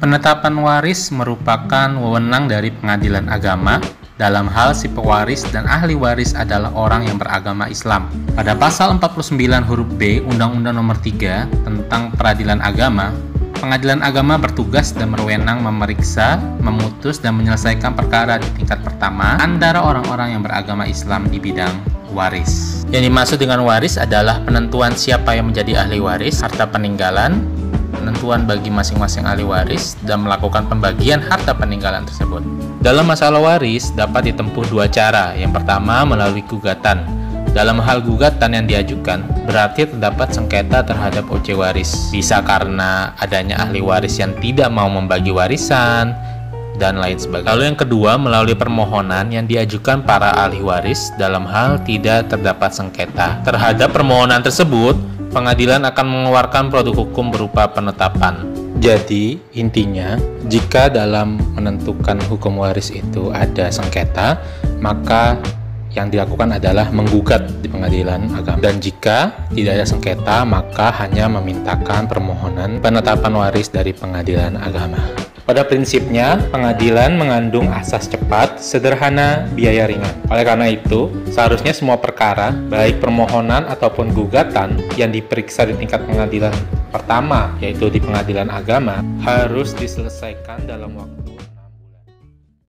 Penetapan waris merupakan wewenang dari pengadilan agama dalam hal si pewaris dan ahli waris adalah orang yang beragama Islam. Pada pasal 49 huruf B Undang-Undang Nomor 3 tentang Peradilan Agama, Pengadilan Agama bertugas dan berwenang memeriksa, memutus, dan menyelesaikan perkara di tingkat pertama antara orang-orang yang beragama Islam di bidang waris. Yang dimaksud dengan waris adalah penentuan siapa yang menjadi ahli waris, harta peninggalan, penentuan bagi masing-masing ahli waris dan melakukan pembagian harta peninggalan tersebut. Dalam masalah waris dapat ditempuh dua cara. Yang pertama melalui gugatan. Dalam hal gugatan yang diajukan, berarti terdapat sengketa terhadap OC waris. Bisa karena adanya ahli waris yang tidak mau membagi warisan, dan lain sebagainya. Lalu yang kedua, melalui permohonan yang diajukan para ahli waris dalam hal tidak terdapat sengketa. Terhadap permohonan tersebut, pengadilan akan mengeluarkan produk hukum berupa penetapan. Jadi, intinya, jika dalam menentukan hukum waris itu ada sengketa, maka yang dilakukan adalah menggugat di pengadilan agama. Dan jika tidak ada sengketa, maka hanya memintakan permohonan penetapan waris dari pengadilan agama. Pada prinsipnya, pengadilan mengandung asas cepat, sederhana, biaya ringan. Oleh karena itu, seharusnya semua perkara, baik permohonan ataupun gugatan yang diperiksa di tingkat pengadilan pertama, yaitu di pengadilan agama, harus diselesaikan dalam waktu